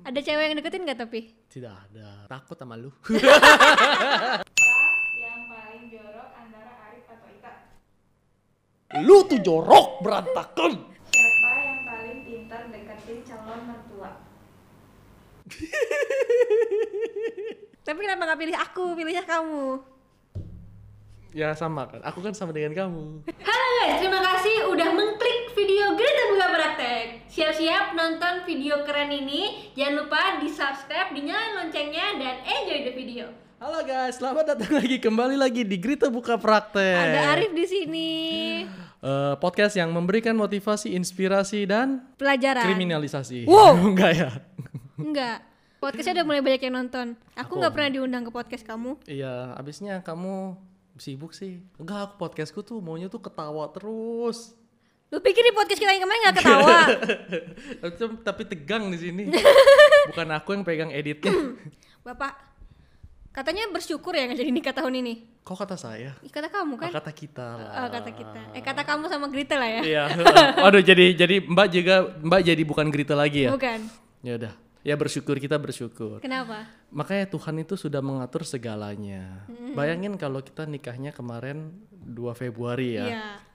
Ada cewek yang deketin gak tapi? Tidak ada. Takut sama lu. yang paling jorok antara Arif atau Ita? lu tuh jorok berantakan. Siapa yang paling pintar deketin calon mertua? Tapi kenapa gak pilih aku, pilihnya kamu? Ya sama kan. Aku kan sama dengan kamu. Halo guys, terima kasih udah mengklik video Greta Buka Praktek. Siap-siap nonton video keren ini. Jangan lupa di subscribe, dinyalain loncengnya, dan enjoy the video. Halo guys, selamat datang lagi kembali lagi di Grita Buka Praktek. Ada Arif di sini. Eh, podcast yang memberikan motivasi, inspirasi dan Pelajaran. kriminalisasi. Wow. Enggak ya? Enggak. Podcastnya udah mulai banyak yang nonton. Aku nggak pernah diundang ke podcast kamu. Iya, abisnya kamu sibuk sih. Enggak, aku podcastku tuh maunya tuh ketawa terus. Lu pikir di podcast kita yang kemarin nggak ketawa? Tapi- tegang di sini. Bukan aku yang pegang editnya. Bapak, katanya bersyukur ya nggak jadi nikah tahun ini. Kok kata saya? Kata kamu kan? Ah, kata kita lah. Oh, kata kita. Eh kata kamu sama Grita lah ya? Iya. Waduh, jadi jadi Mbak juga Mbak jadi bukan Grita lagi ya? Bukan. Ya udah. Ya bersyukur kita bersyukur. Kenapa? Makanya Tuhan itu sudah mengatur segalanya. Bayangin kalau kita nikahnya kemarin 2 Februari ya. Iya.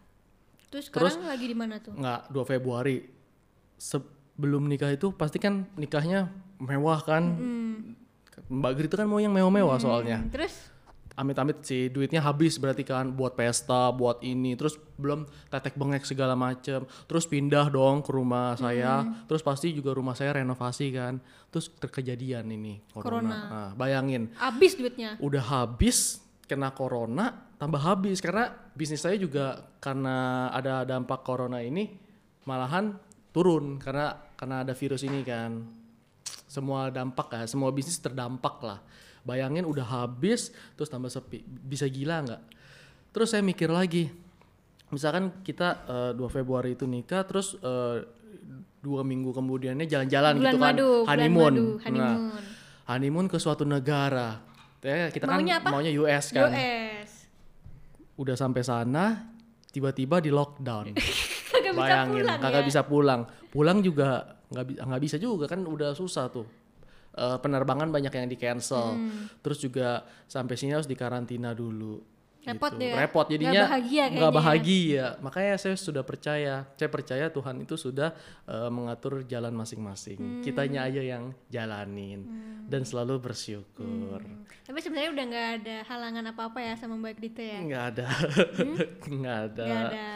Terus sekarang lagi di mana tuh? Nggak 2 Februari. Sebelum nikah itu pasti kan nikahnya mewah kan. Mbak Grita kan mau yang mewah-mewah soalnya. Terus Amit-amit sih duitnya habis berarti kan buat pesta, buat ini, terus belum tetek bengek segala macem, terus pindah dong ke rumah saya, terus pasti juga rumah saya renovasi kan, terus terkejadian ini corona. Nah, bayangin abis duitnya. udah habis kena corona tambah habis. Karena bisnis saya juga karena ada dampak corona ini malahan turun. Karena karena ada virus ini kan. Semua dampak ya semua bisnis terdampak lah. Bayangin udah habis terus tambah sepi. Bisa gila nggak? Terus saya mikir lagi misalkan kita eh, 2 Februari itu nikah terus eh, dua minggu kemudiannya jalan-jalan gitu kan madu, bulan honeymoon. madu, Nah, honeymoon. honeymoon ke suatu negara ya kita Maunya kan apa? maunya US kan US. udah sampai sana tiba-tiba di lockdown Kagak bisa bayangin pulang kagak ya. bisa pulang pulang juga nggak nggak bisa juga kan udah susah tuh Eh, penerbangan banyak yang di cancel Hmm. terus juga sampai sini harus dikarantina dulu Repot gitu. deh repot jadinya bahagia nggak kayaknya ya. bahagia makanya saya sudah percaya saya percaya Tuhan itu sudah eh, mengatur jalan Hmm. masing-masing kitanya aja yang jalanin dan selalu bersyukur Tapi sebenarnya udah nggak ada halangan apa-apa ya sama Mbak Grita ya. nggak ada nggak ada Nggak ada.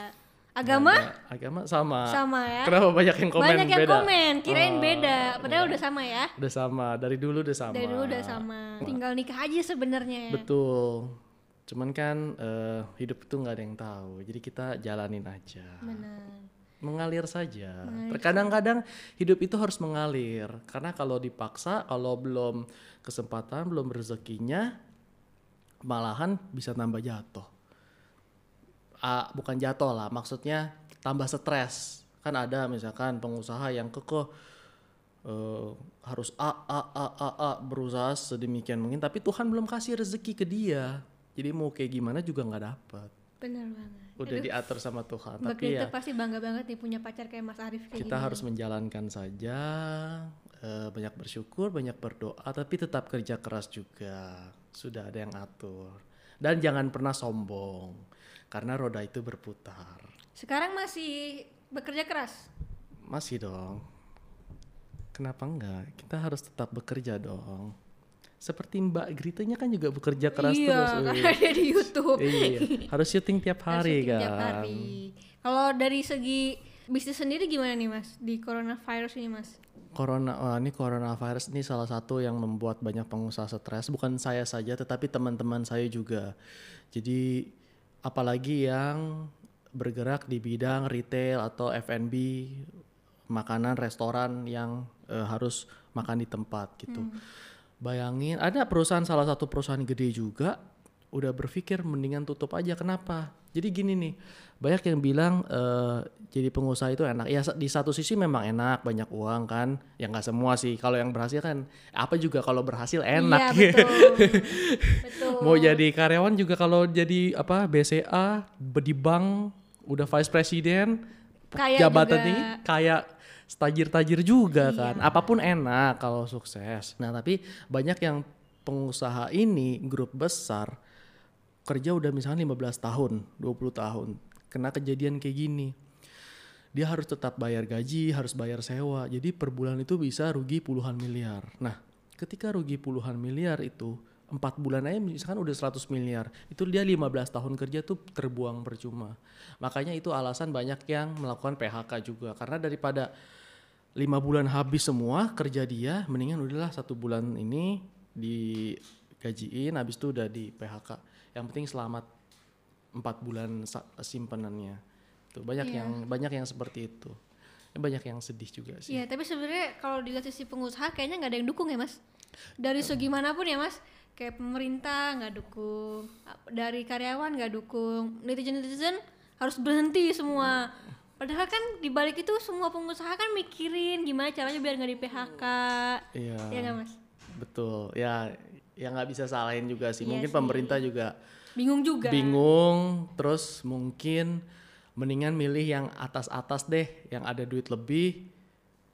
Agama ada. agama sama sama ya. kenapa banyak yang komen Banyak yang beda komen, kirain Oh, beda. Padahal udah sama ya. udah sama dari dulu udah sama Dari dulu udah sama. Tinggal nikah aja sebenarnya ya. betul cuman kan eh, hidup itu nggak ada yang tahu jadi kita jalanin aja. Benar. mengalir saja. Terkadang-kadang hidup itu harus mengalir karena kalau dipaksa kalau belum kesempatan belum rezekinya malahan bisa tambah jatuh. Ah, bukan jatuh lah maksudnya tambah stres. Kan ada misalkan pengusaha yang kekeh eh, harus a a a a a berusaha sedemikian mungkin tapi Tuhan belum kasih rezeki ke dia jadi mau kayak gimana juga nggak dapat Benar banget. udah diatur sama Tuhan Mbak tapi ya pasti bangga banget nih punya pacar kayak Mas Arif kayak kita gini. harus menjalankan saja eh, banyak bersyukur banyak berdoa tapi tetap kerja keras juga. Sudah ada yang atur. Dan jangan pernah sombong karena roda itu berputar. Sekarang masih bekerja keras. masih dong. Kenapa enggak? Kita harus tetap bekerja dong seperti Mbak Gritanya kan juga bekerja keras iya, terus dia di YouTube. iya harus syuting tiap Harus hari syuting kan tiap hari. Kalau dari segi bisnis sendiri gimana nih Mas di coronavirus ini Mas? Corona, wah ini coronavirus ini salah satu yang membuat banyak pengusaha stres. Bukan saya saja, tetapi teman-teman saya juga. Jadi apalagi yang bergerak di bidang retail atau F&B, makanan restoran yang eh, harus makan di tempat gitu. Bayangin, ada perusahaan salah satu perusahaan gede juga udah berpikir mendingan tutup aja. Kenapa? Jadi gini nih, banyak yang bilang eh, jadi pengusaha itu enak. Ya di satu sisi memang enak, banyak uang kan. Ya nggak semua sih. Kalau yang berhasil kan, apa juga kalau berhasil enak. Iya betul. betul. Mau jadi karyawan juga kalau jadi apa BCA di bank udah vice president Kaya jabatan juga. ini kayak tajir-tajir juga Iya. kan. Apa pun enak kalau sukses. Nah, tapi banyak yang pengusaha ini grup besar kerja udah misalnya 15 tahun, 20 tahun. Kena kejadian kayak gini. Dia harus tetap bayar gaji, harus bayar sewa. Jadi per bulan itu bisa rugi puluhan miliar. Nah, ketika rugi puluhan miliar itu empat bulan aja misalkan udah 100 miliar itu dia 15 tahun kerja tuh terbuang percuma makanya itu alasan banyak yang melakukan PHK juga karena daripada lima bulan habis semua kerja dia mendingan udahlah satu bulan ini digajiin habis itu udah di PHK yang penting selamat empat bulan simpenannya tuh banyak Iya. yang banyak yang seperti itu Ya, banyak yang sedih juga sih Iya, tapi sebenarnya kalau dilihat sisi pengusaha kayaknya nggak ada yang dukung ya, Mas. Dari segi mana pun ya, Mas. Kayak pemerintah nggak dukung, dari karyawan nggak dukung, netizen-netizen harus berhenti semua. Padahal kan di balik itu semua pengusaha kan mikirin gimana caranya biar nggak di PHK. iya Ya nggak, Mas? betul ya ya nggak bisa salahin juga sih Iya mungkin sih. pemerintah juga Bingung juga. bingung terus mungkin mendingan milih yang atas-atas deh yang ada duit lebih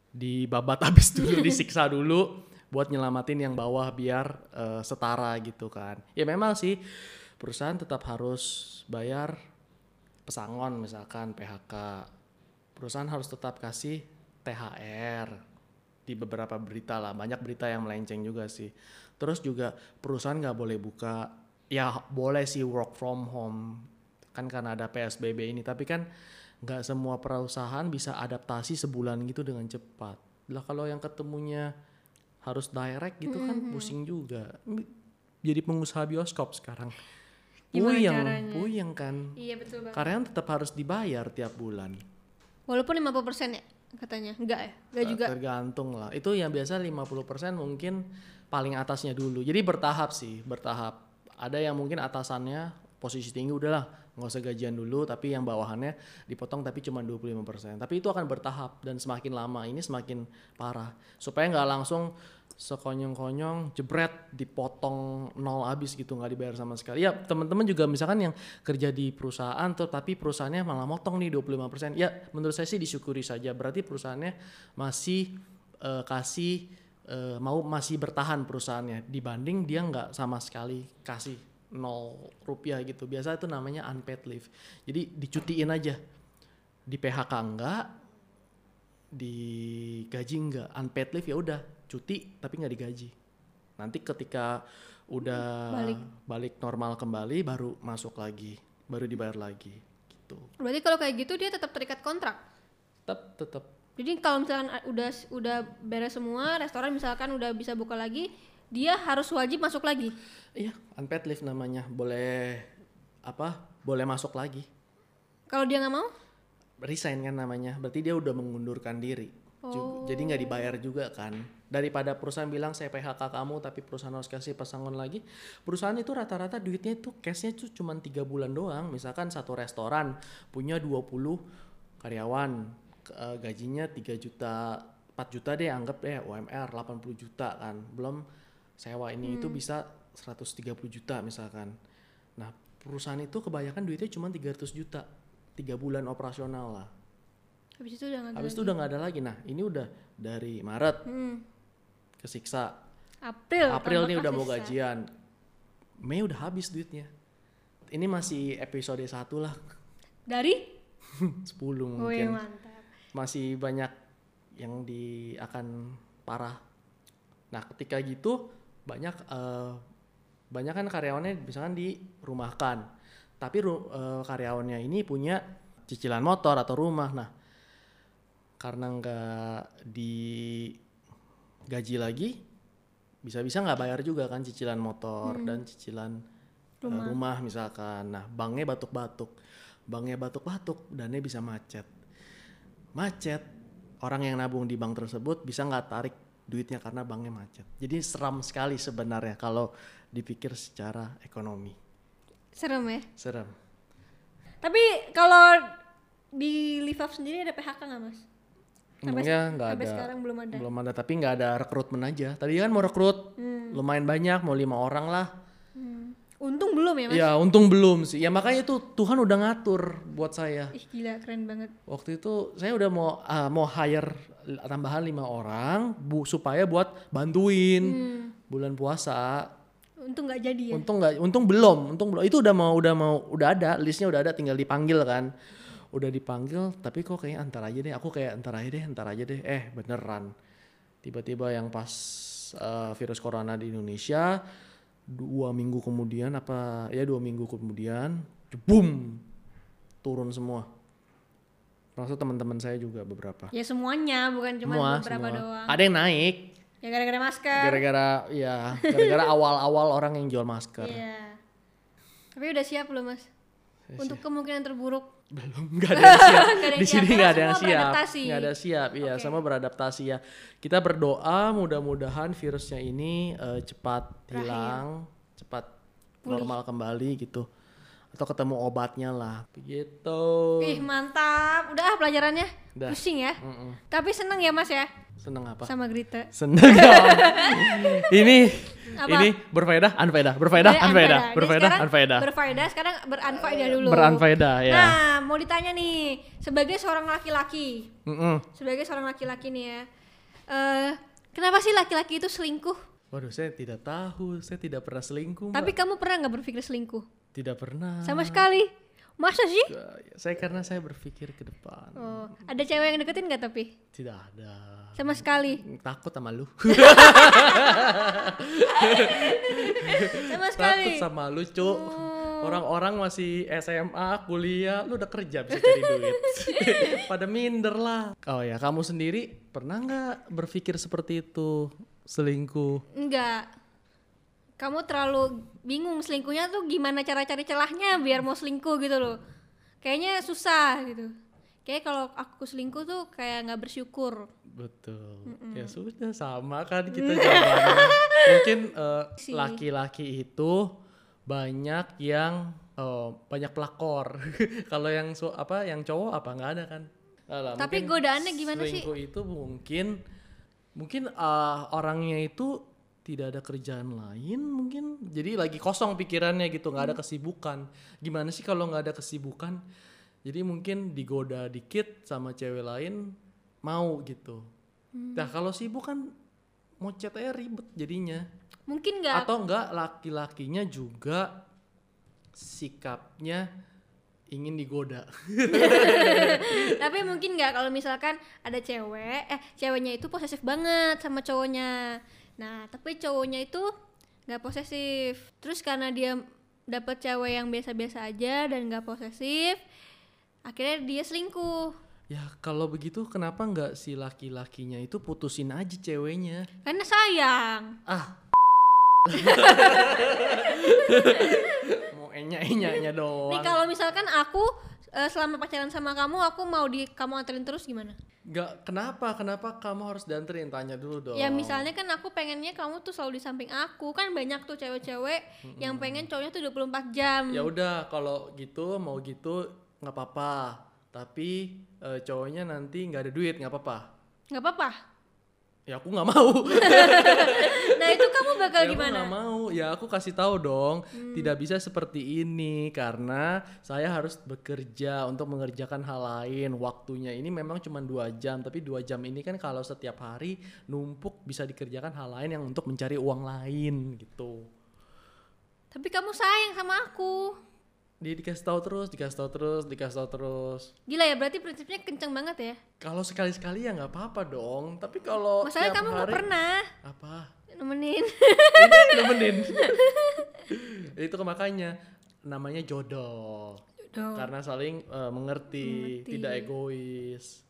dibabat habis dulu disiksa dulu buat nyelamatin yang bawah biar eh, setara gitu kan ya memang sih perusahaan tetap harus bayar pesangon misalkan PHK perusahaan harus tetap kasih THR di beberapa berita lah. Banyak berita yang melenceng juga sih. Terus juga perusahaan nggak boleh buka. Ya boleh sih work from home. Kan karena ada PSBB ini. Tapi kan nggak semua perusahaan bisa adaptasi sebulan gitu dengan cepat. Lah kalau yang ketemunya harus direct gitu kan pusing juga. Jadi pengusaha bioskop sekarang. Gimana puyeng caranya? puyeng kan. Iya betul banget. karyawan tetap harus dibayar tiap bulan Walaupun 50% ya katanya. Enggak ya? Enggak juga. Tergantung lah. Itu yang biasa 50% mungkin paling atasnya dulu. Jadi bertahap sih, bertahap. Ada yang mungkin atasannya posisi tinggi udahlah nggak usah gajian dulu tapi yang bawahannya dipotong tapi cuma 25%. Tapi itu akan bertahap dan semakin lama ini semakin parah. Supaya nggak langsung sekonyong-konyong jebret dipotong nol habis gitu nggak dibayar sama sekali. Ya teman-teman juga misalkan yang kerja di perusahaan tuh tapi perusahaannya malah motong nih 25%. Ya menurut saya sih disyukuri saja. Berarti perusahaannya masih eh, kasih eh, mau masih bertahan perusahaannya dibanding dia nggak sama sekali kasih nol rupiah gitu. Biasa itu namanya unpaid leave. Jadi dicutiin aja. Di PHK enggak, digaji enggak, unpaid leave ya udah cuti tapi nggak digaji. Nanti ketika udah Balik. balik normal kembali baru masuk lagi, baru dibayar lagi gitu. Berarti kalau kayak gitu dia tetap terikat kontrak. Tetap tetap Jadi kalau misalkan a- udah udah beres semua, restoran misalkan udah bisa buka lagi, dia harus wajib masuk lagi. iya unpaid leave namanya. Boleh apa? Boleh masuk lagi. Kalau dia nggak mau, resign kan namanya berarti dia udah mengundurkan diri Jadi nggak dibayar juga kan. Daripada perusahaan bilang saya PHK kamu tapi perusahaan harus kasih pesangon lagi. Perusahaan itu rata-rata duitnya itu cashnya tuh cuma tiga bulan doang. Misalkan satu restoran punya 20 karyawan eh, gajinya 3 juta 4 juta deh anggap deh UMR 80 juta kan. Belum sewa ini itu bisa 130 juta misalkan. Nah perusahaan itu kebanyakan duitnya cuma 300 juta tiga bulan operasional lah habis itu udah nggak ada habis itu lagi. udah nggak ada lagi nah ini udah dari Maret Hmm. kesiksa April. April nih udah mau gajian Mei udah habis duitnya ini masih episode satu lah Dari? 10 Wih mungkin mantap. masih banyak yang di akan parah nah ketika gitu banyak eh, banyak kan karyawannya misalkan dirumahkan tapi eh, karyawannya ini punya cicilan motor atau rumah nah karena nggak digaji lagi bisa-bisa nggak bayar juga kan cicilan motor dan cicilan eh, rumah. misalkan. Nah banknya batuk-batuk. Banknya batuk-batuk dannya bisa macet. Macet. Orang yang nabung di bank tersebut bisa nggak tarik duitnya karena banknya macet. Jadi seram sekali sebenarnya kalau dipikir secara ekonomi. Serem ya. serem. Tapi kalau di Livap sendiri ada PHK nggak mas? Untungnya nggak ada sekarang belum ada. belum ada tapi nggak ada rekrutmen aja tadi kan mau rekrut lumayan banyak mau lima orang lah Hmm. Untung belum ya mas? ya untung belum sih ya makanya itu Tuhan udah ngatur buat saya Ih gila keren banget. waktu itu saya udah mau ah, mau hire tambahan lima orang bu supaya buat bantuin Hmm. bulan puasa. Untung nggak jadi ya. Untung nggak, untung belum, untung belum. Itu udah mau, udah mau, udah ada listnya udah ada, tinggal dipanggil kan. Udah dipanggil, tapi kok kayak antar aja deh. Aku kayak antar aja deh, antar aja deh. Eh beneran, tiba-tiba yang pas eh, virus corona di Indonesia dua minggu kemudian apa ya dua minggu kemudian, boom turun semua. Termasuk teman-teman saya juga beberapa. Ya semuanya, bukan cuma semua, beberapa semua. doang. Ada yang naik, Ya gara-gara masker. gara-gara ya, gara-gara awal-awal orang yang jual masker. Iya. Tapi udah siap belum mas? Untuk kemungkinan terburuk. belum nggak ada yang siap Nggak ada yang di sini nggak ada yang siap nggak ada siap iya Oke. sama beradaptasi ya kita berdoa mudah-mudahan virusnya ini eh, cepat hilang cepat normal kembali gitu atau ketemu obatnya lah begitu Ih mantap. Udah ah pelajarannya. Udah. Pusing ya. Mm-mm. Tapi seneng ya mas ya. seneng apa Sama Grita. seneng ini Apa? ini berfaedah anfaedah berfaedah anfaedah unfaedah. Berfaedah sekarang anfaedah Berfaedah. Sekarang beranfaedah dulu. beranfaedah ya Nah mau ditanya nih. Sebagai seorang laki-laki. Mm-mm. Sebagai seorang laki-laki nih ya. eh kenapa sih laki-laki itu selingkuh? waduh saya tidak tahu saya tidak pernah selingkuh Tapi Mbak. kamu pernah nggak berpikir selingkuh? tidak pernah Sama sekali. Masa sih? Enggak, saya karena saya berpikir ke depan. Oh, ada cewek yang deketin nggak tapi? Tidak ada. Sama sekali. Takut sama lu. Sama sekali. Takut sama lu, Cuk. Orang-orang masih SMA, kuliah, lu udah kerja bisa cari duit. Pada minder lah. Oh ya, kamu sendiri pernah nggak berpikir seperti itu? Selingkuh. Enggak. Kamu terlalu bingung selingkuhnya tuh gimana cara cari celahnya biar mau selingkuh gitu loh. Kayaknya susah gitu. Kayak kalau aku selingkuh tuh kayak nggak bersyukur. Betul. Ya sudah sama kan kita. Mungkin Si. laki-laki itu banyak yang eh, banyak pelakor. Kalau yang su- apa yang cowok apa nggak ada kan? Alah, Tapi godaannya gimana sih? selingkuh itu mungkin mungkin eh, orangnya itu tidak ada kerjaan lain mungkin? Jadi lagi kosong pikirannya gitu nggak ada Hmm. kesibukan. Gimana sih kalau nggak ada kesibukan? Jadi mungkin digoda dikit sama cewek lain mau gitu. Hmm. nah kalau sibuk kan mau chat aja ribet jadinya. Mungkin nggak atau enggak laki-lakinya juga sikapnya ingin digoda. Tapi mungkin nggak kalau misalkan ada cewek eh ceweknya itu posesif banget sama cowoknya nah tapi cowoknya itu nggak posesif. Terus karena dia dapet cewek yang biasa-biasa aja dan nggak posesif akhirnya dia selingkuh. Ya kalau begitu kenapa nggak si laki-lakinya itu putusin aja ceweknya? Karena sayang. Ah. Mau enya-enyanya nih doang. kalau misalkan aku eh, selama pacaran sama kamu aku mau di kamu anterin terus gimana? Nggak kenapa? Kenapa kamu harus dianterin? Tanya dulu dong. Ya misalnya kan aku pengennya kamu tuh selalu di samping aku. Kan banyak tuh cewek-cewek yang pengen cowoknya tuh 24 jam. Ya udah kalau gitu mau gitu nggak apa-apa. Tapi eh, cowoknya nanti nggak ada duit nggak apa-apa. Nggak apa-apa ya aku nggak mau. Nah itu kamu bakal ya aku gimana? nggak mau. Ya aku kasih tahu dong. Tidak bisa seperti ini karena saya harus bekerja untuk mengerjakan hal lain. Waktunya ini memang cuma dua jam tapi dua jam ini kan kalau setiap hari numpuk bisa dikerjakan hal lain yang untuk mencari uang lain gitu. Tapi kamu sayang sama aku dia dikasih tahu terus dikasih tahu terus dikasih tahu terus. Gila ya berarti prinsipnya kenceng banget ya? Kalau sekali sekali ya nggak apa-apa dong tapi kalau Masalahnya kamu nggak pernah. Apa? Nemenin. Nemenin itu makanya namanya jodoh. Jodoh. karena saling eh, mengerti, Mengerti. tidak egois.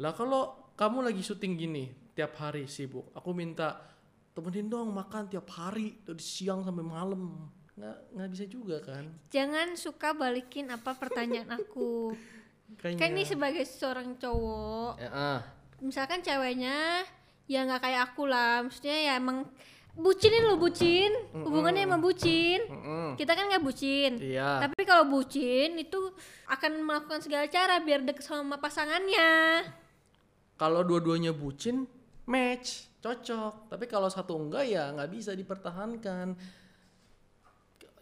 Lah kalau kamu lagi syuting gini tiap hari sibuk aku minta temenin dong makan tiap hari dari siang sampai malam nggak nggak bisa juga kan? Jangan suka balikin apa pertanyaan aku. Kayaknya. Kan ini sebagai seorang cowok Ya, ah. Misalkan ceweknya ya nggak kayak aku lah. Maksudnya ya emang bucinin lo bucin. Hubungannya emang bucin. Kita kan nggak bucin. Iya. Tapi kalau bucin itu akan melakukan segala cara biar deket sama pasangannya. kalau dua-duanya bucin match cocok. Tapi kalau satu enggak ya nggak bisa dipertahankan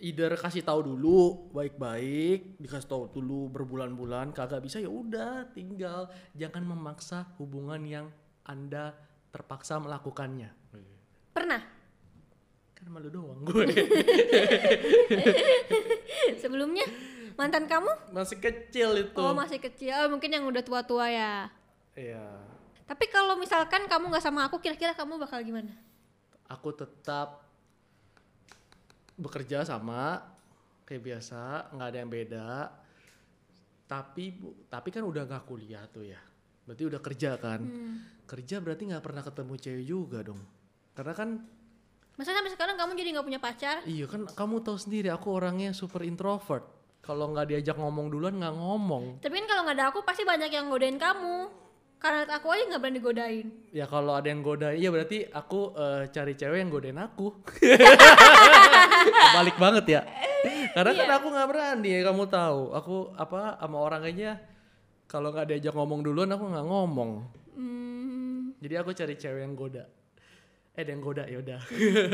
either kasih tahu dulu baik-baik dikasih tahu dulu berbulan-bulan kagak bisa ya udah tinggal jangan memaksa hubungan yang anda terpaksa melakukannya Pernah? kan malu doang gue Sebelumnya mantan kamu? masih kecil itu Oh masih kecil, Oh, mungkin yang udah tua-tua ya. iya Tapi kalau misalkan kamu nggak sama aku, kira-kira kamu bakal gimana? aku tetap bekerja sama kayak biasa nggak ada yang beda. Tapi bu- tapi kan udah nggak kuliah tuh ya. Berarti udah kerja kan? Kerja berarti nggak pernah ketemu cewek juga dong. Karena kan Masa sampai sekarang kamu jadi nggak punya pacar? iya kan kamu tahu sendiri aku orangnya super introvert. Kalau nggak diajak ngomong duluan nggak ngomong. Tapi kan kalau nggak ada aku pasti banyak yang godain kamu. Karena aku aja nggak berani godain. ya kalau ada yang godain ya berarti aku eh, cari cewek yang godain aku. Balik banget ya. Karena kan aku nggak berani ya kamu tahu. Aku apa sama orang aja kalau nggak diajak ngomong duluan aku nggak ngomong. Hmm, jadi aku cari cewek yang goda. Eh ada yang goda ya udah.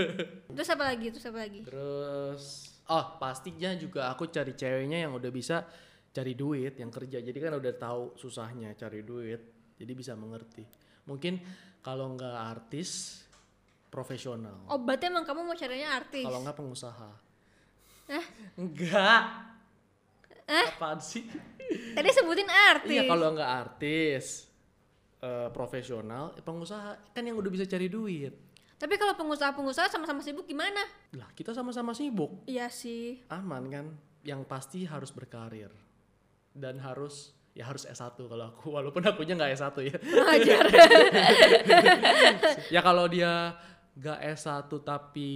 Terus apa lagi? Terus apa lagi? terus oh pastinya juga aku cari ceweknya yang udah bisa cari duit yang kerja. Jadi kan udah tahu susahnya cari duit jadi bisa mengerti mungkin kalau nggak artis profesional Oh berarti emang kamu mau carinya artis? kalau nggak pengusaha Eh? enggak Eh? apaan sih Tadi sebutin artis. iya kalau nggak artis eh, profesional eh, pengusaha kan yang udah bisa cari duit Tapi kalau pengusaha-pengusaha sama-sama sibuk gimana? lah kita sama-sama sibuk Iya sih. aman kan yang pasti harus berkarir dan harus ya harus S1 kalau aku walaupun akunya nggak S1 ya Ajar. ya kalau dia nggak S1 tapi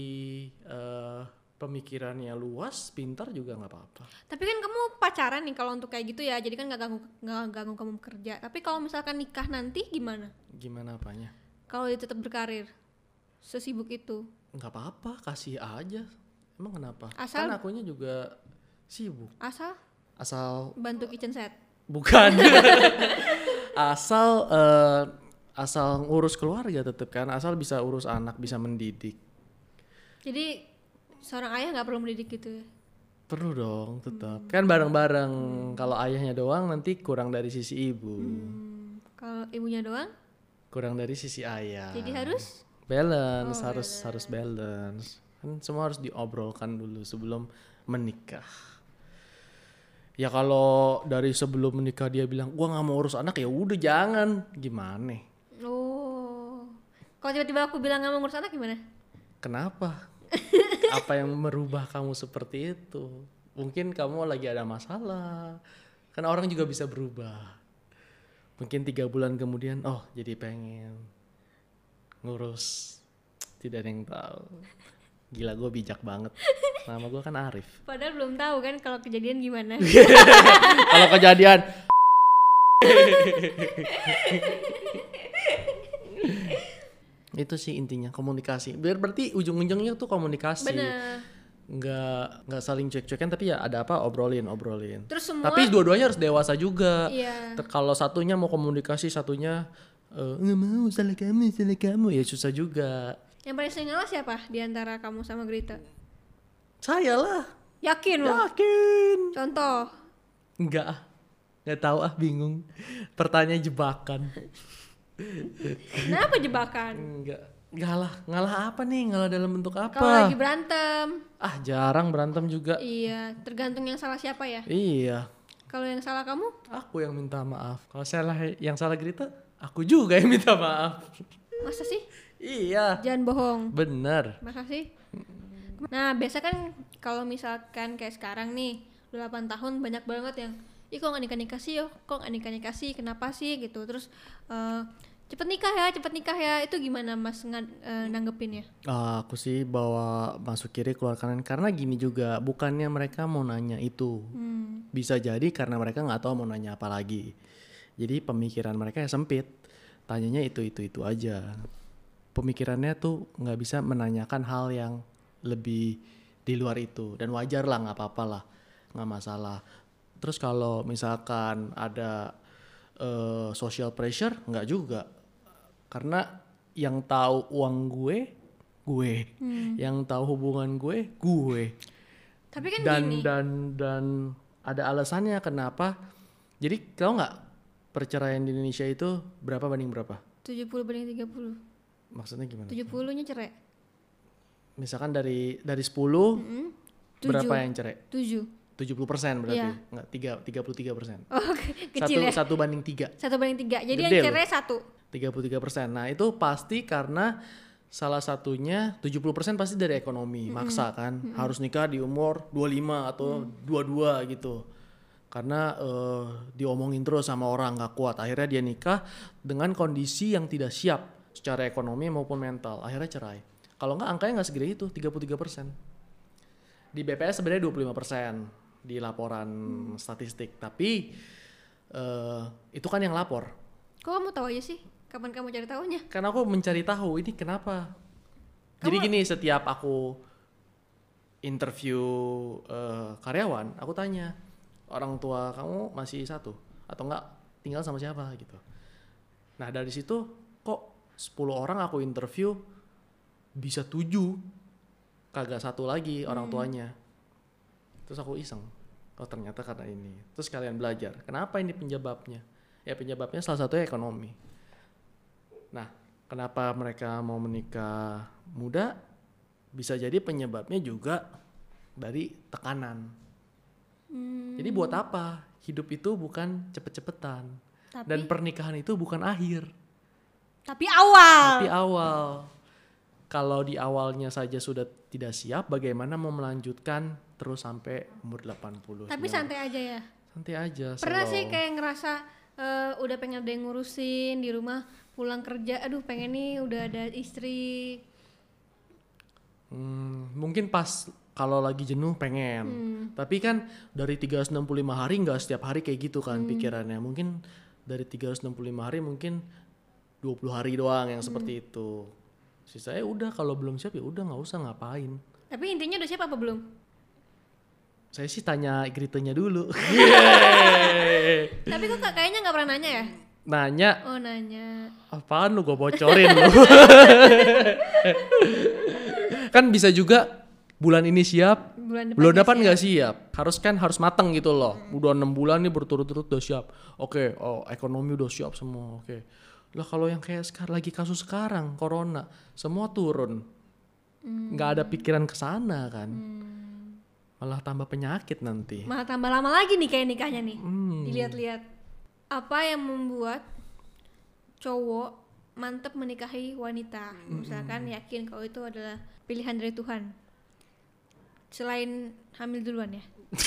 eh, pemikirannya luas pintar juga nggak apa-apa Tapi kan kamu pacaran nih kalau untuk kayak gitu ya. Jadi kan nggak ganggu nggak ganggu kamu kerja. Tapi kalau misalkan nikah nanti gimana? gimana apanya Kalau dia tetap berkarir sesibuk itu. nggak apa-apa kasih aja emang kenapa Asal- kan akunya juga sibuk Asal asal bantu kitchen set. Bukan. Asal eh, asal ngurus keluarga tetap kan asal bisa urus anak bisa mendidik. Jadi seorang ayah nggak perlu mendidik gitu ya. perlu dong tetap kan bareng-bareng kalau ayahnya doang nanti kurang dari sisi ibu. Hmm, kalau ibunya doang, kurang dari sisi ayah. Jadi harus? Balance harus harus balance. Kan semua harus diobrolkan dulu sebelum menikah ya kalau dari sebelum menikah dia bilang gua nggak mau urus anak ya udah jangan. Gimana? Oh. Kalau tiba-tiba aku bilang nggak mau ngurus anak gimana? kenapa? Apa yang merubah kamu seperti itu? Mungkin kamu lagi ada masalah. Kan orang juga bisa berubah. Mungkin tiga bulan kemudian oh jadi pengen ngurus. Tidak ada yang tahu. Gila gue bijak banget nama gue kan Arif Padahal belum tahu kan kalau kejadian gimana. kalau kejadian itu sih intinya komunikasi biar berarti ujung-ujungnya tuh komunikasi Bener. nggak nggak saling cek-cekan tapi ya ada apa obrolin obrolin Terus semua tapi dua-duanya harus dewasa juga Iya. Kalau satunya mau komunikasi satunya eh, nggak mau salah kamu salah kamu ya susah juga yang paling sering ngalah siapa di antara kamu sama Grita? Saya lah Yakin loh. yakin Contoh. nggak ah nggak tahu ah bingung pertanyaan jebakan Kenapa jebakan? nggak ngalah ngalah apa nih ngalah dalam bentuk Kalau apa lagi berantem. ah jarang berantem juga Iya, tergantung yang salah siapa ya. iya Kalau yang salah kamu, aku yang minta maaf kalau salah yang salah Grita aku juga yang minta maaf masa sih? iya Jangan bohong. bener Masa sih? Nah, biasa kan kalau misalkan kayak sekarang nih, udah 8 tahun banyak banget yang Ih kok gak nikah-nikah sih, kok gak nikah-nikah sih, kenapa sih? Gitu. Terus eh, cepet nikah ya, cepet nikah ya, itu gimana mas nga- eh, nanggepinnya? Ah, aku sih bawa masuk kiri keluar kanan karena gini juga bukannya mereka mau nanya itu. Hmm. bisa jadi karena mereka nggak tahu mau nanya apa lagi. Jadi pemikiran mereka ya sempit. Tanyanya itu itu itu aja. Pemikirannya tuh nggak bisa menanyakan hal yang lebih di luar itu. Dan wajar lah nggak apa-apa lah nggak masalah. Terus kalau misalkan ada eh, social pressure nggak juga. Karena yang tahu uang gue gue. Yang tahu hubungan gue gue. Tapi kan dan gini. dan dan ada alasannya kenapa. Jadi tau nggak perceraian di Indonesia itu berapa banding berapa? 70 banding 30. maksudnya gimana? 70-nya cerai. Misalkan dari dari 10 Mm-mm. berapa yang cerai? 7. 70 persen berarti. Iya. nggak tiga tiga puluh tiga persen. Oh, ke- satu kecil ya. satu banding tiga. Satu banding tiga. Jadi Gede yang cerai satu. 33 persen. Nah itu pasti karena salah satunya 70 persen pasti dari ekonomi maksa kan. Harus nikah di umur 25 atau 22 gitu. Karena eh, diomongin terus sama orang nggak kuat. Akhirnya dia nikah dengan kondisi yang tidak siap secara ekonomi maupun mental. Akhirnya cerai kalau nggak angkanya nggak segede itu 33 persen di BPS sebenarnya 25 persen di laporan statistik tapi eh, itu kan yang lapor Kok kamu tahu aja sih? Kapan kamu cari tahunya? karena aku mencari tahu ini kenapa. Jadi gini setiap aku interview eh, karyawan, aku tanya orang tua kamu masih satu atau enggak tinggal sama siapa gitu. Nah dari situ kok 10 orang aku interview bisa tujuh kagak satu lagi orang tuanya. Terus aku iseng, oh ternyata karena ini. Terus kalian belajar, kenapa ini penyebabnya? Ya penyebabnya salah satunya ekonomi. Nah, kenapa mereka mau menikah muda? Bisa jadi penyebabnya juga dari tekanan. Jadi buat apa? Hidup itu bukan cepet-cepetan. Tapi Dan pernikahan itu bukan akhir, tapi awal. tapi awal. Kalau di awalnya saja sudah tidak siap, bagaimana mau melanjutkan terus sampai umur 80? Tapi santai aja ya. Santai aja. Pernah slow. sih kayak ngerasa eh, udah pengen ada yang ngurusin di rumah, pulang kerja, aduh pengen nih udah ada istri. Hmm, mungkin pas kalau lagi jenuh pengen. Tapi kan dari 365 hari nggak setiap hari kayak gitu kan pikirannya. Mungkin dari 365 hari mungkin 20 hari doang yang seperti itu. Sisanya udah kalau belum siap ya udah nggak usah ngapain. Tapi intinya udah siap apa belum? Saya sih tanya gritenya dulu. Tapi kok kayaknya nggak pernah nanya ya? Nanya Oh nanya. apaan lu gue bocorin lu. kan bisa juga bulan ini siap, Bulan depan. Bulan depan siap? nggak siap. Harus kan harus matang gitu loh. Udah enam bulan nih berturut-turut udah siap. Oke, oh ekonomi udah siap semua. Oke. Lah kalau yang kayak sekarang lagi kasus sekarang corona, semua turun. nggak ada pikiran ke sana kan. Malah tambah penyakit nanti. Malah tambah lama lagi nih kayak nikahnya nih. Hmm. Dilihat-lihat. Apa yang membuat cowok mantep menikahi wanita? Misalkan yakin kalau itu adalah pilihan dari Tuhan. Selain hamil duluan ya.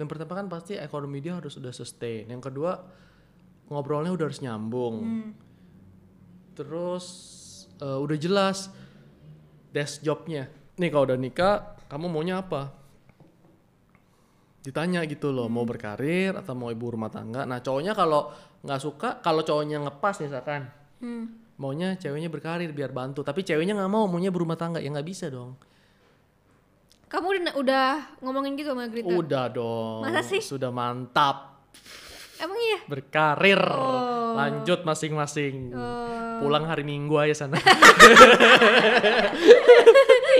Yang pertama kan pasti ekonomi dia harus udah sustain. Yang kedua ngobrolnya udah harus nyambung. Terus eh, udah jelas desk jobnya. Nih kalau udah nikah, kamu maunya apa? Ditanya gitu loh, mau berkarir atau mau ibu rumah tangga. Nah cowoknya kalau nggak suka, kalau cowoknya ngepas misalkan, Hmm. maunya ceweknya berkarir biar bantu. Tapi ceweknya nggak mau, maunya berumah tangga, ya nggak bisa dong. Kamu udah, udah ngomongin gitu sama Grita? Udah dong. Masa sih? Sudah mantap. Emang iya? berkarir Oh. lanjut masing-masing Oh. pulang hari minggu aja sana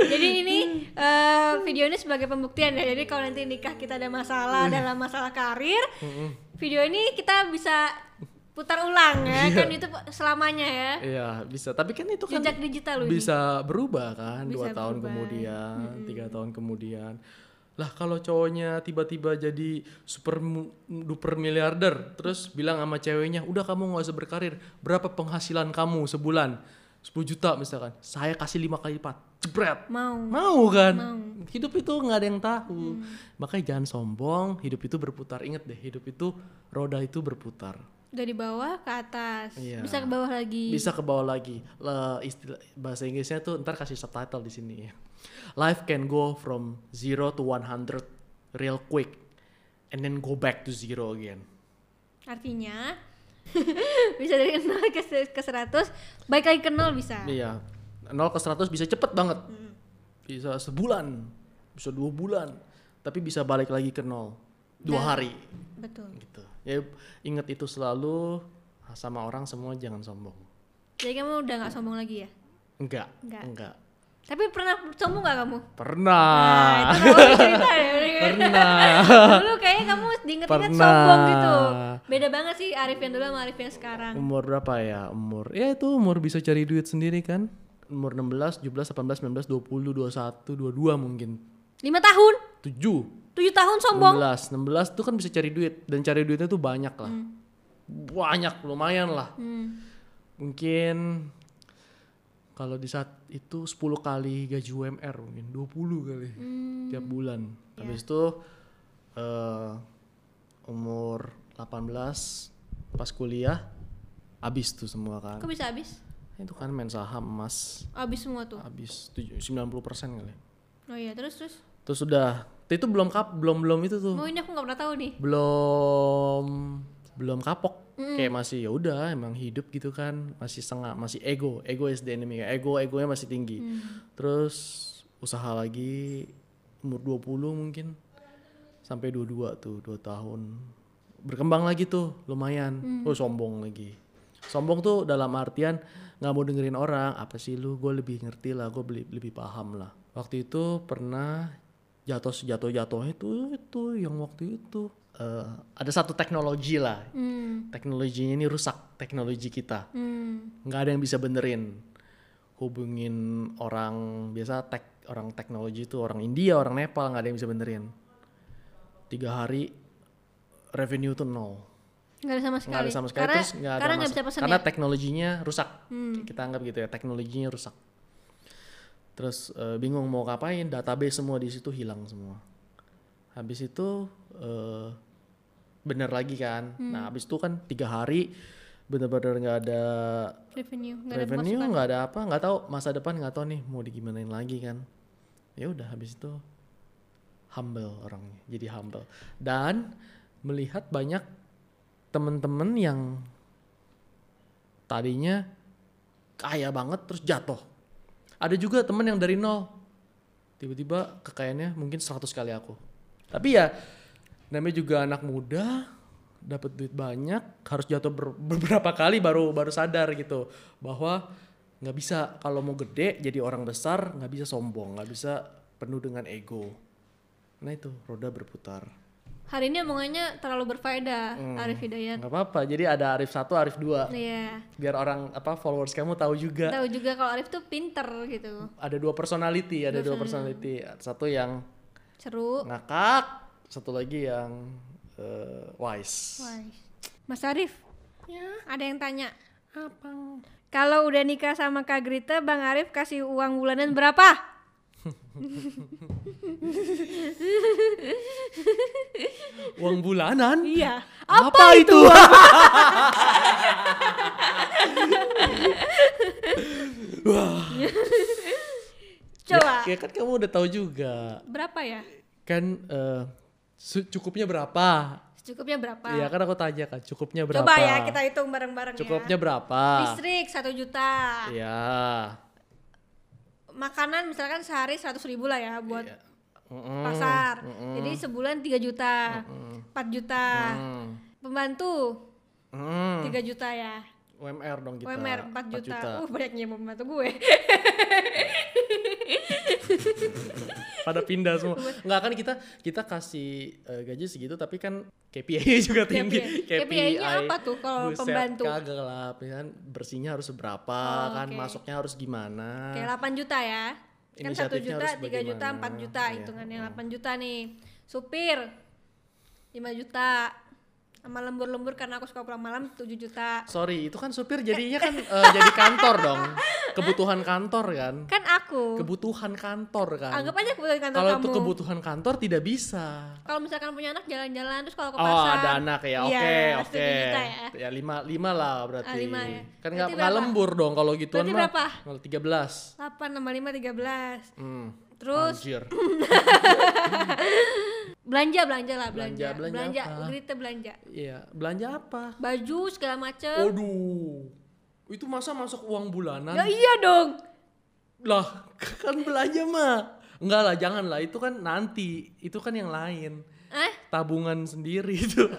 Jadi ini eh, video ini sebagai pembuktian ya. Jadi kalau nanti nikah kita ada masalah dalam masalah karir, video ini kita bisa putar ulang ya kan itu selamanya ya. iya bisa tapi kan itu kan Jejak digital loh ini. bisa berubah kan Bisa dua tahun berubah. kemudian tiga tahun kemudian lah kalau cowoknya tiba-tiba jadi super duper miliarder terus bilang sama ceweknya udah kamu nggak usah berkarir berapa penghasilan kamu sebulan 10 juta misalkan saya kasih lima kali lipat jebret Mau. Mau kan? Mau. Hmm. Hidup itu nggak ada yang tahu. Makanya jangan sombong, hidup itu berputar. Ingat deh, hidup itu roda itu berputar. Dari bawah ke atas. Iya. Bisa ke bawah lagi. Bisa ke bawah lagi. Le, istilah bahasa Inggrisnya tuh ntar kasih subtitle di sini ya. Life can go from zero to 100 real quick and then go back to zero again. Artinya bisa dari 0 ke, ke 100, baik lagi ke 0 bisa. Iya. 0 ke 100 bisa cepet banget. Bisa sebulan, bisa dua bulan. Tapi bisa balik lagi ke nol. Dua Dan- hari. Betul. gitu ya ingat itu selalu sama orang semua jangan sombong Jadi kamu udah nggak sombong lagi ya? enggak Enggak. enggak Tapi pernah sombong gak kamu? Pernah. Nah, itu kamu cerita ya. Pernah. dulu kayaknya kamu diinget-inget Pernah. sombong gitu. Beda banget sih Arif yang dulu sama Arif yang sekarang. Umur berapa ya? Umur ya itu umur bisa cari duit sendiri kan. Umur 16, 17, 18, 19, 20, 21, 22 mungkin. Lima tahun, 7, tujuh tahun sombong. 16, 16 tuh kan bisa cari duit dan cari duitnya tuh banyak lah. Banyak lumayan lah. Hmm. Mungkin kalau di saat itu 10 kali gaji UMR mungkin 20 kali tiap bulan. Habis itu eh, umur 18 pas kuliah habis tuh semua kan. Kok bisa habis? Itu kan main saham emas Habis semua tuh. habis tujuh- 90% kali. Oh iya, terus terus. Terus sudah itu belum kap belum belum itu tuh. Oh ini aku nggak pernah tahu nih. belum belum kapok kayak masih ya udah emang hidup gitu kan. Masih setengah masih ego ego is the enemy ego egonya masih tinggi. Terus usaha lagi umur 20 mungkin sampai 22 tuh 2 tahun. Berkembang lagi tuh lumayan. Oh sombong lagi. Sombong tuh dalam artian nggak mau dengerin orang apa sih lu? Gue lebih ngerti lah gue lebih lebih paham lah. Waktu itu pernah jatuh sejatuh jatuhnya itu itu yang waktu itu eh, ada satu teknologi lah Hmm. teknologinya ini rusak teknologi kita Hmm. nggak ada yang bisa benerin hubungin orang biasa tek orang teknologi itu orang India orang Nepal nggak ada yang bisa benerin tiga hari revenue tuh nol Nggak ada sama sekali. nggak ada sama sekali Karena, terus nggak ada karena bisa pesan karena ya. teknologinya rusak Hmm. kita anggap gitu ya teknologinya rusak terus eh, bingung mau ngapain database semua di situ hilang semua habis itu eh, bener lagi kan? Hmm. nah habis itu kan tiga hari bener-bener nggak ada Revenue, nggak ada revenue nggak ada apa nggak tahu. Masa depan nggak tahu nih mau digimanain lagi kan? Ya udah habis itu humble orangnya jadi humble. Dan melihat banyak temen-temen yang tadinya kaya banget terus jatuh. Ada juga temen yang dari nol tiba-tiba kekayaannya mungkin 100 kali aku. Tapi ya namanya juga anak muda dapat duit banyak harus jatuh ber- beberapa kali baru baru sadar gitu bahwa nggak bisa kalau mau gede jadi orang besar nggak bisa sombong nggak bisa penuh dengan ego nah itu roda berputar Hari ini omongannya terlalu berfaedah, Hmm. Arif Hidayat. nggak apa-apa jadi ada Arif satu Arif dua Iya. biar orang apa followers kamu tahu juga Tahu juga kalau Arif tuh pinter gitu. ada dua personality ada dua personality satu yang Seru. ngakak satu lagi yang eh, wise Wah. Mas Arif. Ada yang tanya. Apa? Kalau udah nikah sama Kak Grita, Bang Arif kasih uang bulanan berapa? uang bulanan Iya. apa, itu Coba. ya kan kamu udah tahu juga Berapa ya? kan su- cukupnya berapa Cukupnya berapa? Iya kan aku tanya kan cukupnya berapa Coba ya kita hitung bareng-bareng cukupnya ya. berapa Listrik 1 juta. Iya Makanan misalkan sehari 100 ribu lah ya buat Iya. Mm-mm, pasar. mm-mm, Jadi sebulan 3 juta. 4 juta. mm, Pembantu mm. 3 juta ya. UMR dong kita UMR 4 juta. Uh, banyaknya membantu gue. pada pindah semua nggak kan kita kita kasih eh, gaji segitu tapi kan KPI juga tinggi KPI. KPI-nya apa tuh kalau pembantu? kagak lah kan bersihnya harus seberapa Oh, kan masuknya harus gimana Kayak 8 juta ya. Kan 1 Inisiatifnya juta, 3 juta. 4 juta Iya. hitungannya 8 juta nih. Supir 5 juta. Sama lembur-lembur karena aku suka pulang malam 7 juta. sorry itu kan supir jadinya kan eh, jadi kantor dong kebutuhan kantor kan Kan aku. kebutuhan kantor kan Anggap aja kebutuhan kantor kalau kamu. itu kebutuhan kantor tidak bisa Kalau misalkan punya anak jalan-jalan terus kalau ke Oh pasar. ada anak ya, oke Iya, oke. 7 juta ya. Ya lima lima lah berarti. Ah, lima ya. Kan nggak nggak berapa? lembur dong kalau gituan Berarti mah. berapa? Kalau tiga belas. 8 tambah 5 13. Hmm. Terus Anjir. belanja belanja lah belanja. Belanja, belanja? Grita belanja. Iya belanja apa? Baju segala macem. Waduh. Itu masa masuk uang bulanan? Ya iya dong. Lah kan belanja mah. Enggak lah jangan lah itu kan nanti itu kan yang lain Eh? tabungan sendiri itu.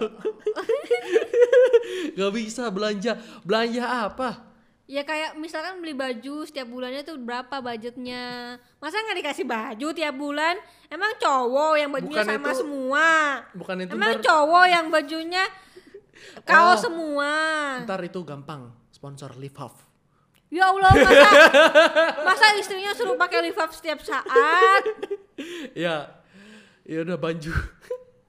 Gak bisa belanja belanja apa? Ya kayak misalkan beli baju setiap bulannya tuh berapa budgetnya Masa nggak dikasih baju tiap bulan? Emang cowok yang bajunya Bukan sama itu- semua Bukan itu Emang ntar, cowok yang bajunya kaos Oh. semua ntar itu gampang sponsor Live Half. Ya Allah masa Masa istrinya suruh pakai lift up setiap saat ya, ya udah baju.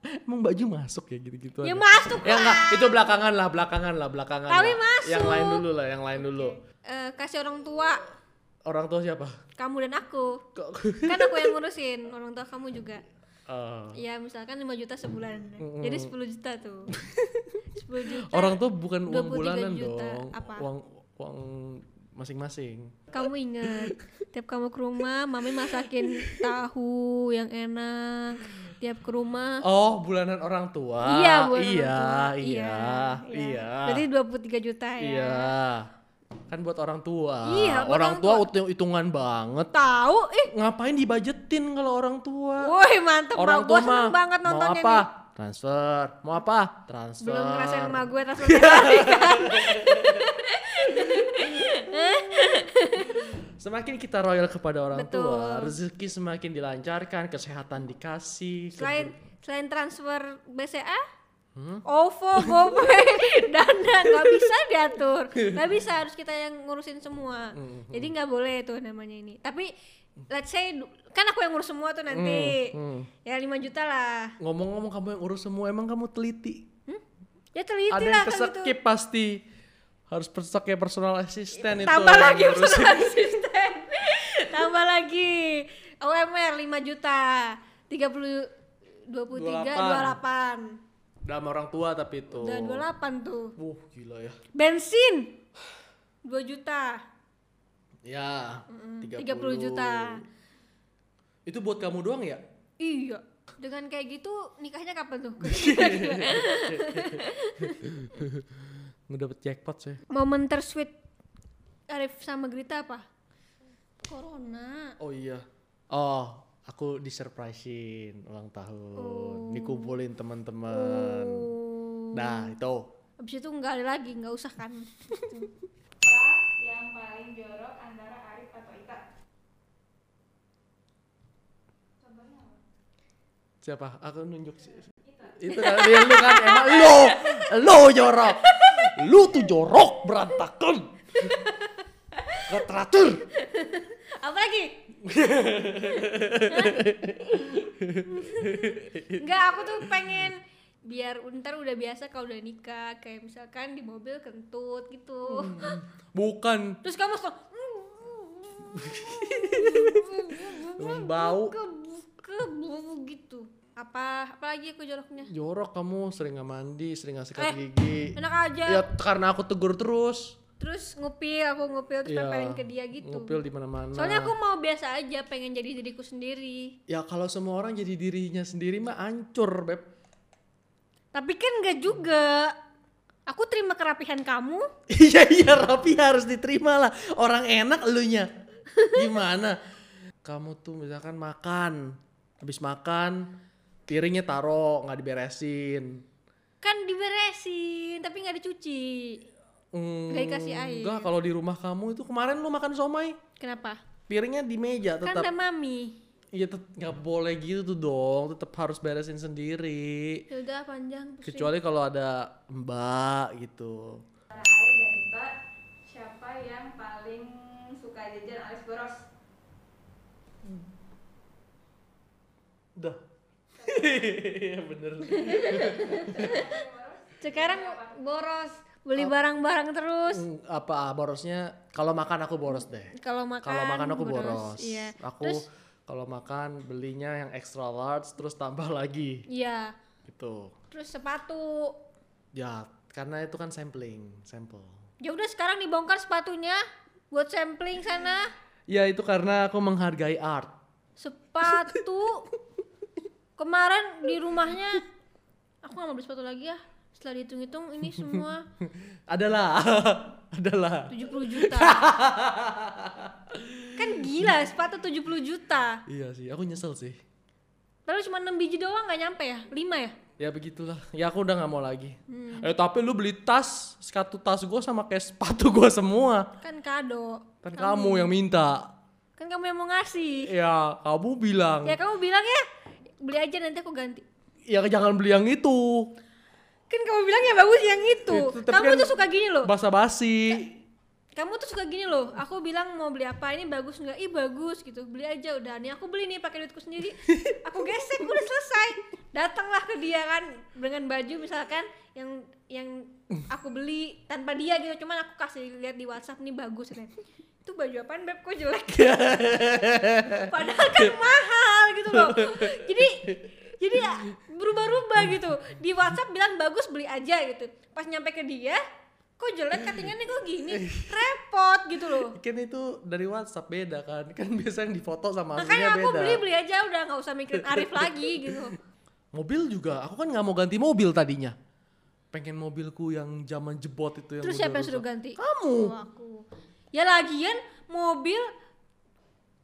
Emang baju masuk ya gitu-gitu. Ya masuk Ya lah enggak, itu belakangan lah, belakangan lah, belakangan Tapi lah. masuk. Yang lain dulu lah, yang lain dulu. Eh, Kasih orang tua Orang tua siapa? Kamu dan aku Kok Kan aku yang ngurusin Orang tua kamu juga Eh, Ya misalkan 5 juta sebulan Jadi 10 juta tuh 10 juta orang tua bukan uang 23 bulanan juta. dong. Apa? Uang uang masing-masing. Kamu inget Tiap kamu ke rumah Mami masakin tahu yang enak Tiap ke rumah Oh, bulanan orang tua. Iya buat orang iya, tua. iya, iya. Berarti 23 juta ya Iya. Kan buat orang tua. Iya, buat orang orang tua tua. hitung- hitungan banget. Tahu ih Ngapain dibajetin kalau orang tua? Woi mantep orang tua mah banget mau nontonnya apa? nih Transfer. Mau apa? Transfer. Belum ngerasain sama gue transfer kan Semakin kita royal kepada orang Betul. tua, rezeki semakin dilancarkan, kesehatan dikasih. ke- Selain selain transfer BCA Hmm? OVO, GoPay, Dana nggak bisa diatur, nggak bisa harus kita yang ngurusin semua. Hmm, Jadi nggak boleh tuh namanya ini. Tapi let's say kan aku yang ngurus semua tuh nanti, Hmm, ya 5 juta lah. Ngomong-ngomong kamu yang urus semua, emang kamu teliti? Ya teliti Ada lah yang gitu. kesekip pasti. Harus pakai personal assistant itu. Tambah yang lagi personal assistant. Tambah lagi OMR 5 juta, 30 23 28. Udah sama orang tua tapi itu. Udah 28 tuh. Wuh, gila ya. Bensin 2 juta. Ya, 30. 30 juta. Itu buat kamu doang ya? Iya. Dengan kayak gitu nikahnya kapan tuh? Ngedapet jackpot sih. Momen tersweet Arif sama Grita apa? Corona. Oh iya. Oh, aku disurprisein ulang tahun. Dikumpulin teman-teman. Oh. Nah, itu. Abis itu nggak ada lagi, nggak usah kan? Apa yang paling jorok antara Arif atau Ita? Contohnya apa? Siapa? Aku nunjuk sih. Itu kan dia lu kan emang lo, lo jorok. Lu tuh jorok berantakan. Gak teratur. Apa lagi? Enggak, aku tuh pengen biar ntar udah biasa kalau udah nikah kayak misalkan di mobil kentut gitu Bukan terus kamu suka bau. gitu apa apalagi aku joroknya Jorok kamu sering gak mandi, sering gak sikat Eh, gigi. enak aja Ya karena aku tegur terus. Terus ngupil aku ngupil terus Iya, tempelin ke dia gitu Ngupil di mana-mana. soalnya aku mau biasa aja pengen jadi diriku sendiri Ya kalau semua orang jadi dirinya sendiri mah hancur, Beb. tapi kan enggak juga aku terima kerapihan kamu Iya iya rapi harus diterima lah. Orang enak elunya. Gimana? Kamu tuh misalkan makan, habis makan piringnya taro nggak diberesin. kan diberesin tapi nggak dicuci Hmm, Nggak dikasih air. Enggak, kalau di rumah kamu itu kemarin lu makan somai, kenapa piringnya di meja kan tetap. ada mami Iya tet- nggak boleh gitu tuh dong, tetap harus beresin sendiri. ya udah panjang pusing. Kecuali kalau ada mbak gitu. Arif dan Ita, siapa yang paling suka jajan alias boros? Udah. Iya bener. sekarang boros beli barang-barang terus Hmm, apa borosnya? Kalau makan aku boros deh. kalau makan Kalau makan aku boros. iya Aku terus kalau makan belinya yang extra large terus tambah lagi iya gitu. terus sepatu Ya, karena itu kan sampling, sampel. ya udah sekarang dibongkar sepatunya buat sampling sana Ya itu karena aku menghargai art. sepatu kemarin di rumahnya aku nggak mau beli sepatu lagi ya setelah dihitung-hitung ini semua Adalah, adalah. 70 juta kan gila sepatu 70 juta Iya sih, aku nyesel sih. Padahal cuma 6 biji doang nggak nyampe ya? 5 ya? ya begitulah ya aku udah nggak mau lagi Hmm. eh tapi lu beli tas sepatu tas gue sama kayak sepatu gue semua Kan kado. kan kamu yang minta Kan kamu yang mau ngasih. ya kamu bilang Ya kamu bilang ya, beli aja nanti aku ganti. ya jangan beli yang itu Kan kamu bilang yang bagus yang itu. Itu, kamu kan tuh suka gini loh. basa basi Kamu tuh suka gini loh. Aku bilang mau beli apa ini bagus nggak? Ih bagus gitu. Beli aja udah. Nih aku beli nih pakai duitku sendiri. Aku gesek udah selesai. Datanglah ke dia kan dengan baju misalkan yang yang aku beli tanpa dia gitu. Cuman aku kasih lihat di WhatsApp nih bagus nih. Itu baju apaan beb kok jelek? Padahal kan mahal gitu loh. Jadi jadi ya berubah-ubah gitu. Di WhatsApp bilang bagus beli aja gitu. Pas nyampe ke dia, kok jelek cuttingannya kok gini? Repot gitu loh. Kan itu dari WhatsApp beda kan. Kan biasa yang difoto sama makanya aku beda. beli beli aja udah nggak usah mikirin Arif lagi gitu. Mobil juga aku kan nggak mau ganti mobil tadinya. Pengen mobilku yang zaman jebot itu yang terus siapa yang suruh ganti? kamu. Oh, aku. Ya lagian mobil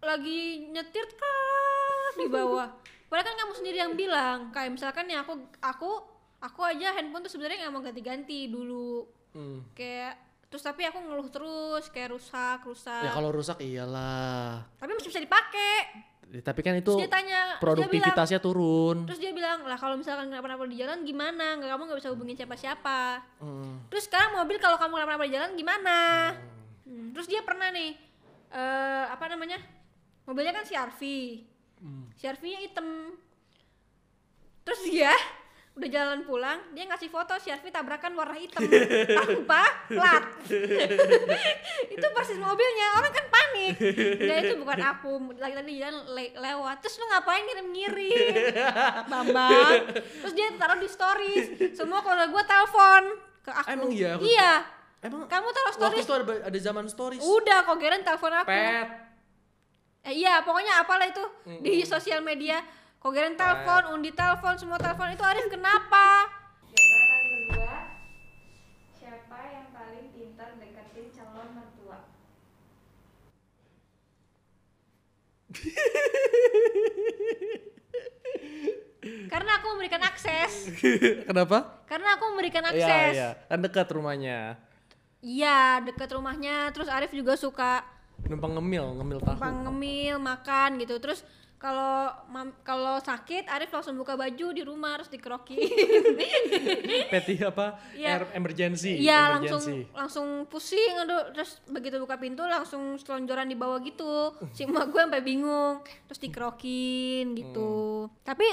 lagi nyetir kan di bawah padahal kan kamu sendiri yang bilang kayak misalkan ya aku aku aku aja handphone tuh sebenarnya nggak mau ganti-ganti dulu. Hmm. kayak terus tapi aku ngeluh terus kayak rusak rusak. Ya kalau rusak iyalah. Tapi masih bisa dipakai. Ya, tapi kan itu terus dia tanya terus dia bilang- produktivitasnya turun. terus dia bilang lah kalau misalkan kenapa-napa di jalan gimana? Nggak kamu nggak bisa hubungin siapa-siapa. Hmm. terus sekarang mobil kalau kamu kenapa-napa di jalan gimana? Hmm, terus dia pernah nih eh apa namanya? Mobilnya kan CRV Hmm. CRV-nya hitam. Terus dia udah jalan pulang dia ngasih foto CRV tabrakan warna hitam. Tanpa plat itu persis mobilnya. Orang kan panik. Enggak itu bukan aku. Lagi tadi jalan le- lewat. Terus lu ngapain ngirim-ngirim? Bambang. Terus dia taruh di stories. Semua kalau gue telepon ke aku. Emang iya? Aku- iya. Emang kamu taruh waktu stories. itu ada, ada zaman stories? Udah kok Geren telepon aku. Pet Eh, iya, pokoknya apalah itu di sosial media. Kogeren telepon, Undi telepon, semua telepon itu Arif kenapa? Di antara kalian berdua, siapa yang paling pintar deketin calon mertua? Karena aku memberikan akses. kenapa Karena aku memberikan Iya akses. iya kan dekat rumahnya Iya, dekat rumahnya. Terus Arif juga suka numpang ngemil ngemil tahu numpang ngemil, makan gitu. Terus kalau kalau sakit Arif langsung buka baju di rumah harus dikerokin. peti apa Iya. air emergency Iya langsung emergency. langsung pusing aduh terus begitu buka pintu langsung selonjoran di bawah gitu si emak gue sampai bingung terus dikerokin gitu tapi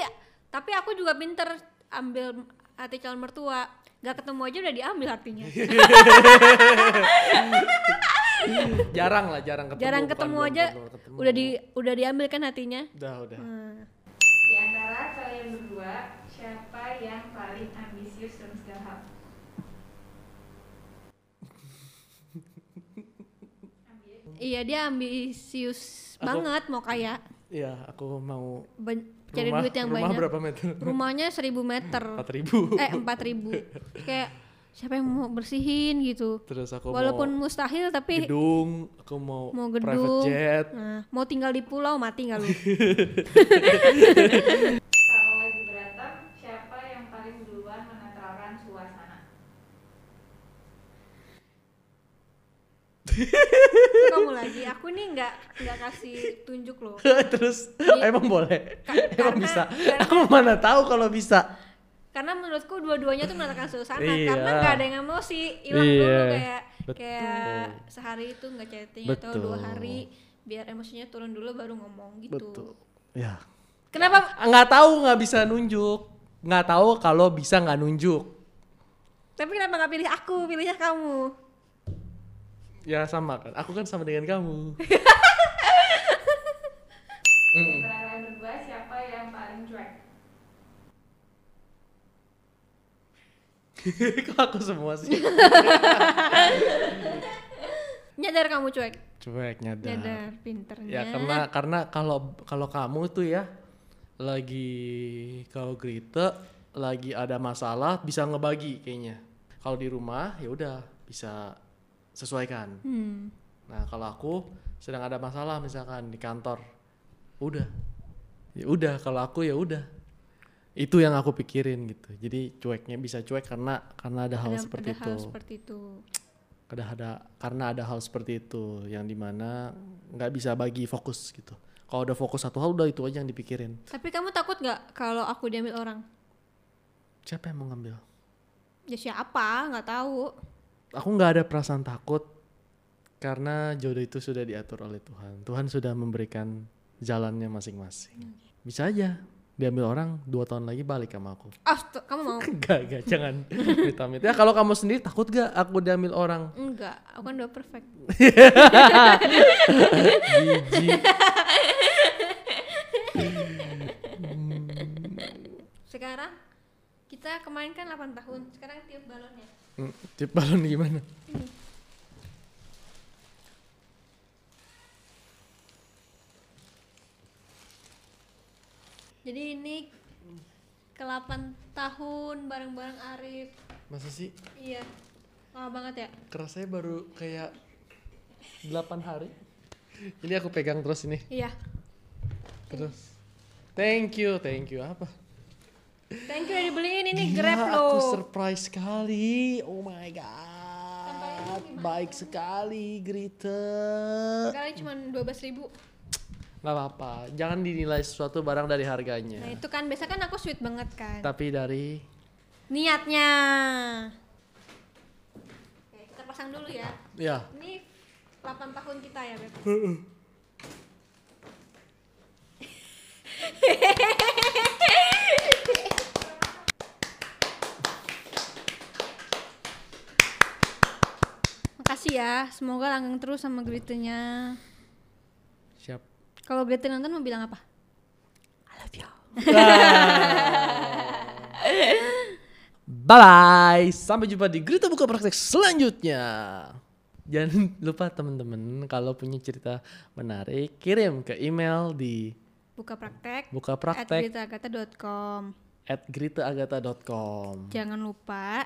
tapi aku juga pinter ambil hati calon mertua gak ketemu aja udah diambil hatinya jarang lah jarang ketemu jarang bukan ketemu belum- aja belum ketemu. udah di udah diambil kan hatinya. Udah udah. Hmm. Di antara kalian berdua, siapa yang paling ambisius dalam segala hal? iya dia ambisius Aku- banget mau kaya. Iya aku mau ban- cari rumah, duit yang rumah banyak. berapa meter? Rumahnya seribu meter. Empat ribu. Eh empat ribu. Kayak siapa yang mau bersihin gitu. Terus aku walaupun mau mustahil tapi gedung aku mau, mau private gedung jet. Nah, mau tinggal di pulau mati nggak lu? Kalau lagi berantem, siapa yang paling duluan menetralkan suasana? kamu lagi. Aku nih nggak nggak kasih tunjuk loh. Terus Iya. emang boleh? Ka- emang bisa? karena- aku mana tahu kalau bisa karena menurutku dua-duanya tuh menekan suasana Iya. karena nggak ada yang emosi. Hilang Iya, dulu kayak betul. kayak sehari itu nggak chatting atau Betul. dua hari biar emosinya turun dulu baru ngomong gitu. Betul. Ya. Kenapa? Nggak tahu nggak bisa nunjuk. Nggak tahu kalau bisa nggak nunjuk. Tapi kenapa nggak pilih aku? Pilihnya kamu. Ya sama kan. Aku kan sama dengan kamu. Antara berdua, siapa yang paling cuek? kok aku semua sih? Nyadar kamu cuek? Cuek nyadar. Nyadar pinternya. Ya karena karena kalau kalau kamu tuh ya lagi kau Grite lagi ada masalah bisa ngebagi kayaknya. Kalau di rumah ya udah bisa sesuaikan. Hmm. nah kalau aku sedang ada masalah misalkan di kantor udah. Ya udah kalau aku ya udah Itu yang aku pikirin gitu. Jadi cueknya bisa cuek karena karena ada hal Ada- seperti ada itu. hal seperti itu. Ada ada karena ada hal seperti itu yang di mana nggak bisa bagi fokus gitu. Kalau udah fokus satu hal udah itu aja yang dipikirin. Tapi kamu takut nggak kalau aku diambil orang? Siapa yang mau ngambil? Ya siapa? Nggak tahu. Aku nggak ada perasaan takut karena jodoh itu sudah diatur oleh Tuhan. Tuhan sudah memberikan jalannya masing-masing. Bisa aja diambil orang dua tahun lagi balik sama aku. Ah, tuh, kamu mau? Enggak, enggak, jangan amit-amit. Ya kalau kamu sendiri takut gak aku diambil orang? Enggak, aku kan udah perfect. Sekarang kita kemarin kan 8 tahun, sekarang tiup balonnya. Hmm, Tip balon gimana? Jadi ini ke 8 tahun bareng-bareng Arif. Masa sih? Iya. Lama banget ya? Kerasanya baru kayak 8 hari. Ini aku pegang terus ini. Iya. Terus. Thank you, thank you. Apa? Thank you udah dibeliin ini Gila, Grab Aku loh. surprise sekali. Oh my god. Baik sekali, Grita. Sekarang cuma 12.000 ribu. Nggak apa-apa. Jangan dinilai sesuatu barang dari Nah harganya. itu kan biasa kan aku sweet banget kan. Tapi dari Niatnya. Oke, kita pasang dulu ya. ya Ini 8 tahun kita ya, Beb. Makasih ya, semoga langgeng terus sama Gritenya. Kalau Grita nonton mau bilang apa? Bye bye. Sampai jumpa di Grita Buka Praktek selanjutnya. Jangan lupa teman-teman kalau punya cerita menarik kirim ke email di Buka praktek buka at praktek gritaagatha.com. at gritaagata.com. Jangan lupa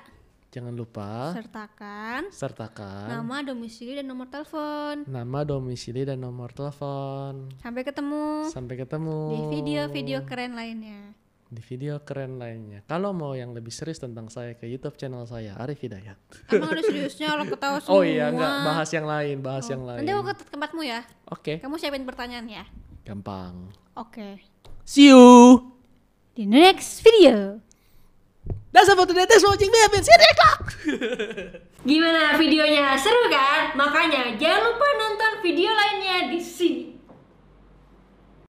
Jangan lupa sertakan sertakan nama, domisili, dan nomor telepon. nama, domisili, dan nomor telepon. Sampai ketemu Sampai ketemu di video-video keren lainnya. di video keren lainnya. Kalau mau yang lebih serius tentang saya ke YouTube channel saya Arif Hidayat. Emang ada seriusnya lo ketawa semua. Oh iya, enggak bahas yang lain, bahas yang lain. Nanti aku ke tempatmu ya. Oke, Kamu siapin pertanyaan ya. gampang. Oke. See you. Di next video. For watching me. See you next time. Gimana videonya? Seru kan? Makanya jangan lupa nonton video lainnya di